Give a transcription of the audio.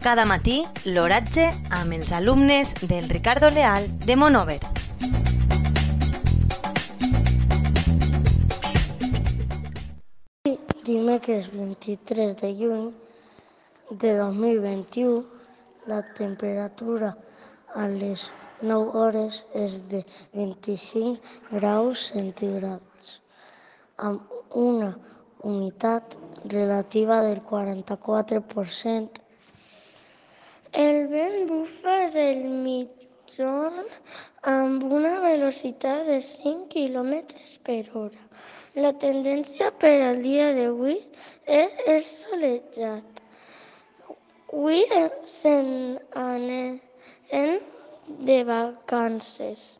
Cada matí, l'oratge amb els alumnes del Ricardo Leal de Monover. Dimecres 23 de juny de 2021, la temperatura a les 9 hores és de 25 graus centígrads, amb una humitat relativa del 44%. El vent bufa del migjorn amb una velocitat de 5 km per hora. La tendència per al dia d'avui és solejat. Avui se'n anem de vacances.